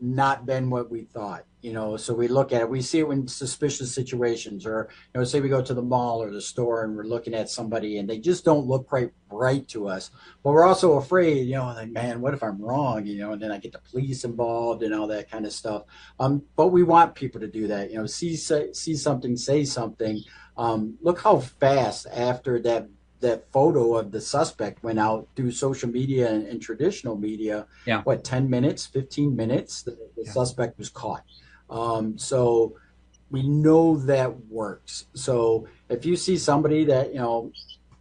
not been what we thought you know? So we look at it we see it in suspicious situations or you know say we go to the mall or the store and we're looking at somebody and they just don't look quite right to us. But we're also afraid you know like man what if i'm wrong? You know and then i get the police involved and all that kind of stuff. Um but we want people to do that you know see say, see something say something. Um look how fast after that that photo of the suspect went out through social media and, and traditional media. Yeah. What, 10 minutes, 15 minutes? The, the yeah. suspect was caught. Um, so we know that works. So if you see somebody that, you know,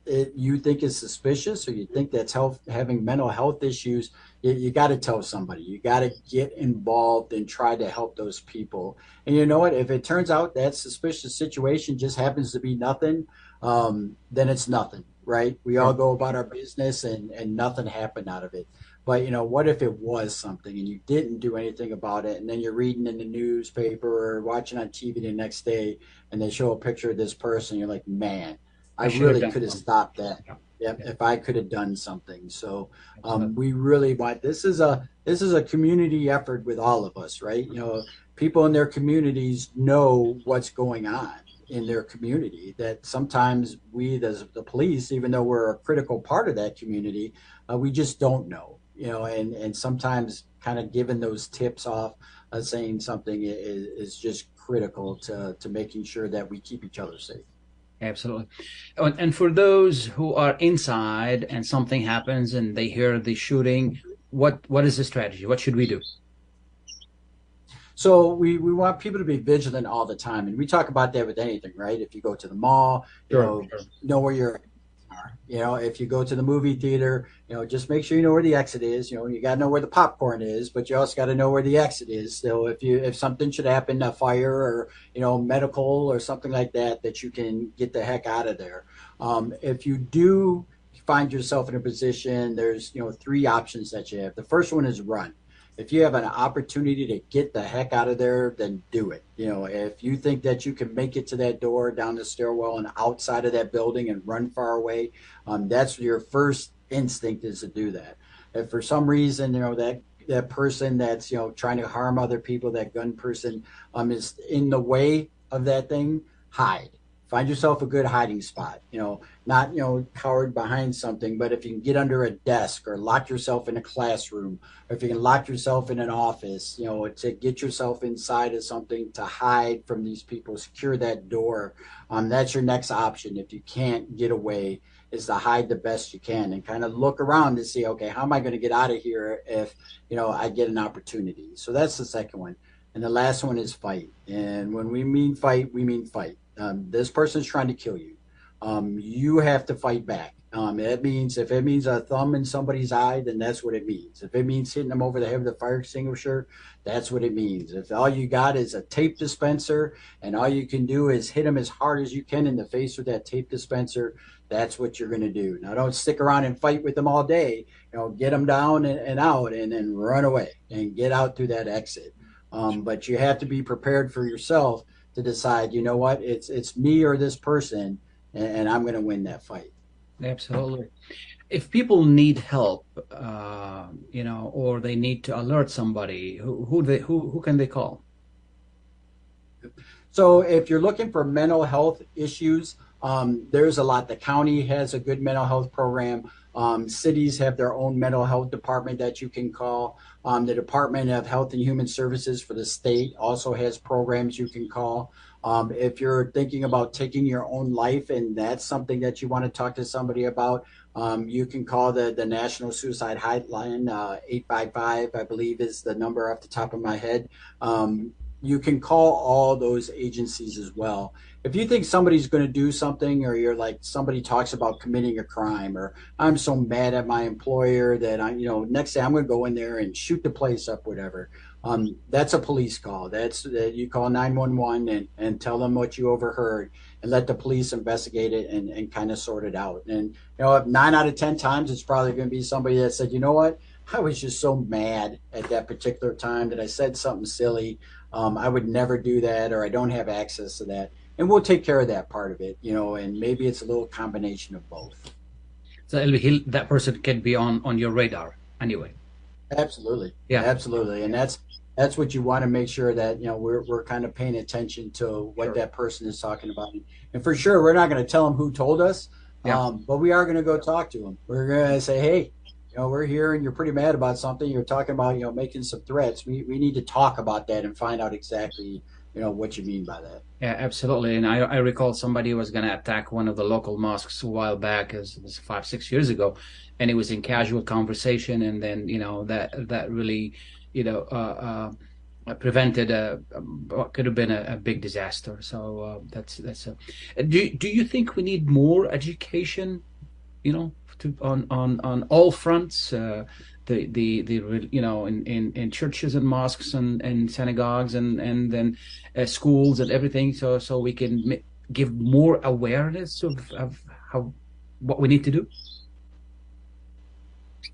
it, you think is suspicious or you think that's health, having mental health issues, you, you got to tell somebody. You got to get involved and try to help those people. And you know what? If it turns out that suspicious situation just happens to be nothing, um, then it's nothing right? We all go about our business and, and nothing happened out of it. But, you know, what if it was something and you didn't do anything about it? And then you're reading in the newspaper or watching on TV the next day and they show a picture of this person. You're like, man, I, I really could have stopped that. Yeah. If I could have done something. So um, we really want this is a this is a community effort with all of us, right? You know, people in their communities know what's going on in their community that sometimes we as the police even though we're a critical part of that community uh, we just don't know you know and and sometimes kind of giving those tips off uh, saying something is, is just critical to to making sure that we keep each other safe Absolutely. And, and for those who are inside and something happens and they hear the shooting, what what is the strategy? What should we do? So we, we want people to be vigilant all the time, and we talk about that with anything, right? If you go to the mall, you Sure, know, sure. know where you're. You know, if you go to the movie theater, you know, just make sure you know where the exit is. You know, you got to know where the popcorn is, but you also got to know where the exit is. So if you if something should happen, a fire or you know medical or something like that, that you can get the heck out of there. Um, if you do find yourself in a position, there's you know three options that you have. The first one is run if you have an opportunity to get the heck out of there, then do it. You know, if you think that you can make it to that door, down the stairwell, and outside of that building and run far away, um, that's your first instinct is to do that. If for some reason, you know, that that person that's you know trying to harm other people, that gun person, um, is in the way of that thing, hide. Find yourself a good hiding spot. You know, not you know cowered behind something, but if you can get under a desk or lock yourself in a classroom, or if you can lock yourself in an office, you know, to get yourself inside of something to hide from these people, secure that door. Um, that's your next option. If you can't get away, is to hide the best you can and kind of look around to see, okay, how am I going to get out of here if you know I get an opportunity? So that's the second one. And the last one is fight. And when we mean fight, we mean fight. Um, this person's trying to kill you. Um, you have to fight back. Um, it means if it means a thumb in somebody's eye, then that's what it means. If it means hitting them over the head with a fire extinguisher, that's what it means. If all you got is a tape dispenser and all you can do is hit them as hard as you can in the face with that tape dispenser, that's what you're going to do. Now, don't stick around and fight with them all day. You know, get them down and, and out, and then run away and get out through that exit. Um, but you have to be prepared for yourself to decide. You know what? It's it's me or this person, and, and I'm going to win that fight. Absolutely. If people need help, uh, you know, or they need to alert somebody, who who they who who can they call? So if you're looking for mental health issues, um, there's a lot. The county has a good mental health program. Um, cities have their own mental health department that you can call. Um, the Department of Health and Human Services for the state also has programs you can call. Um, if you're thinking about taking your own life and that's something that you want to talk to somebody about, um, you can call the, the National Suicide Hotline, uh, 855, I believe is the number off the top of my head. You can call all those agencies as well. If you think somebody's going to do something, or you're like somebody talks about committing a crime, or I'm so mad at my employer that I, you know, next day I'm going to go in there and shoot the place up, whatever. Um, that's a police call. That's uh, you call 911 and, and tell them what you overheard and let the police investigate it and, and kind of sort it out. And, you know, nine out of 10 times, it's probably going to be somebody that said, you know what? I was just so mad at that particular time that I said something silly. Um, I would never do that, or I don't have access to that. And we'll take care of that part of it, you know, and maybe it's a little combination of both. So he'll, that person can be on on your radar anyway. Absolutely. Yeah. Absolutely. And that's that's what you want to make sure that, you know, we're we're kind of paying attention to what Sure. that person is talking about. And for sure we're not going to tell them who told us. Yeah. Um, but we are going to go talk to them. We're going to say, "Hey, you know, we're here and you're pretty mad about something. You're talking about, you know, making some threats. We we need to talk about that and find out exactly, you know, what you mean by that." Yeah, absolutely. And I, I recall somebody was going to attack one of the local mosques a while back, as was five, six years ago, and it was in casual conversation, and then you know that that really, you know, uh, uh, prevented a what could have been a, a big disaster. So uh, that's that's. A, do do you think we need more education? You know, to on on on all fronts. Uh, the, the, the you know in, in, in churches and mosques and, and synagogues and and then uh, schools and everything so so we can ma- give more awareness of, of how what we need to do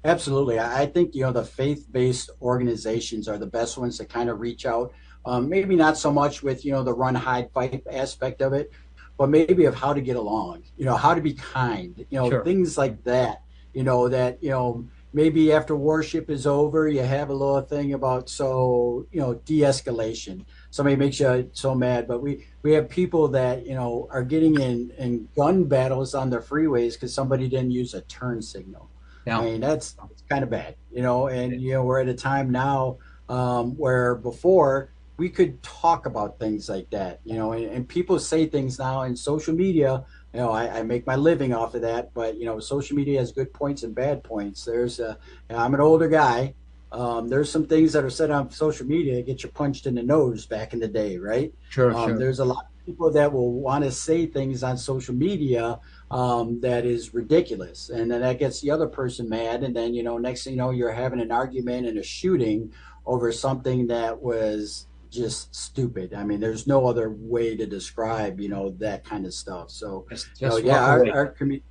Absolutely. I think, you know, the faith based organizations are the best ones to kind of reach out. Um, maybe not so much with, you know, the run, hide, fight aspect of it, but maybe of how to get along, you know, how to be kind, you know, Sure. things like that, you know, that, you know, maybe after worship is over, you have a little thing about, so, you know, de escalation. Somebody makes you so mad, but we, we have people that, you know, are getting in, in gun battles on the freeways because somebody didn't use a turn signal. Yeah. I mean, that's, that's kind of bad, you know, and, you know, we're at a time now um, where before we could talk about things like that, you know, and, and people say things now in social media you know, I, I, make my living off of that. But you know, social media has good points and bad points. There's, a, you know, I'm an older guy. Um, there's some things that are said on social media that get you punched in the nose back in the day, right? Sure, um, sure. There's a lot of people that will want to say things on social media um, that is ridiculous, and then that gets the other person mad, and then you know, next thing you know, you're having an argument and a shooting over something that was just stupid. I mean, there's no other way to describe, you know, that kind of stuff. So, just, you know, yeah, our, our community,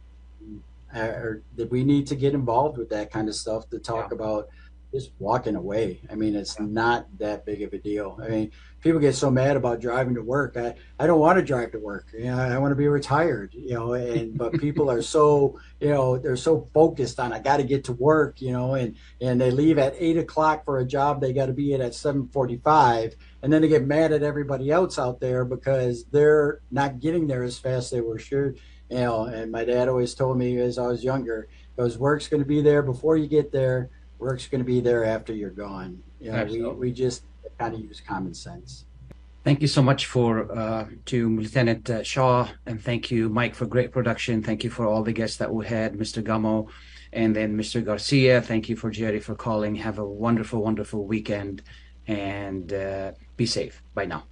that we need to get involved with that kind of stuff to talk yeah. about just walking away. I mean, it's not that big of a deal. I mean, people get so mad about driving to work. I, I don't want to drive to work. You know, I want to be retired, you know, and, but people are so, you know, they're so focused on, I got to get to work, you know, and, and they leave at eight o'clock for a job. They got to be at at 745 and then they get mad at everybody else out there because they're not getting there as fast as they were sure. You know, and my dad always told me as I was younger, goes, work's going to be there before you get there work's going to be there after you're gone. You know, we, we just kind of use common sense. Thank you so much for uh, to Lieutenant uh, Shaw, and thank you, Mike, for great production. Thank you for all the guests that we had, Mr. Gummo, and then Mr. Garcia. Thank you for Jerry for calling. Have a wonderful, wonderful weekend, and uh, be safe. Bye now.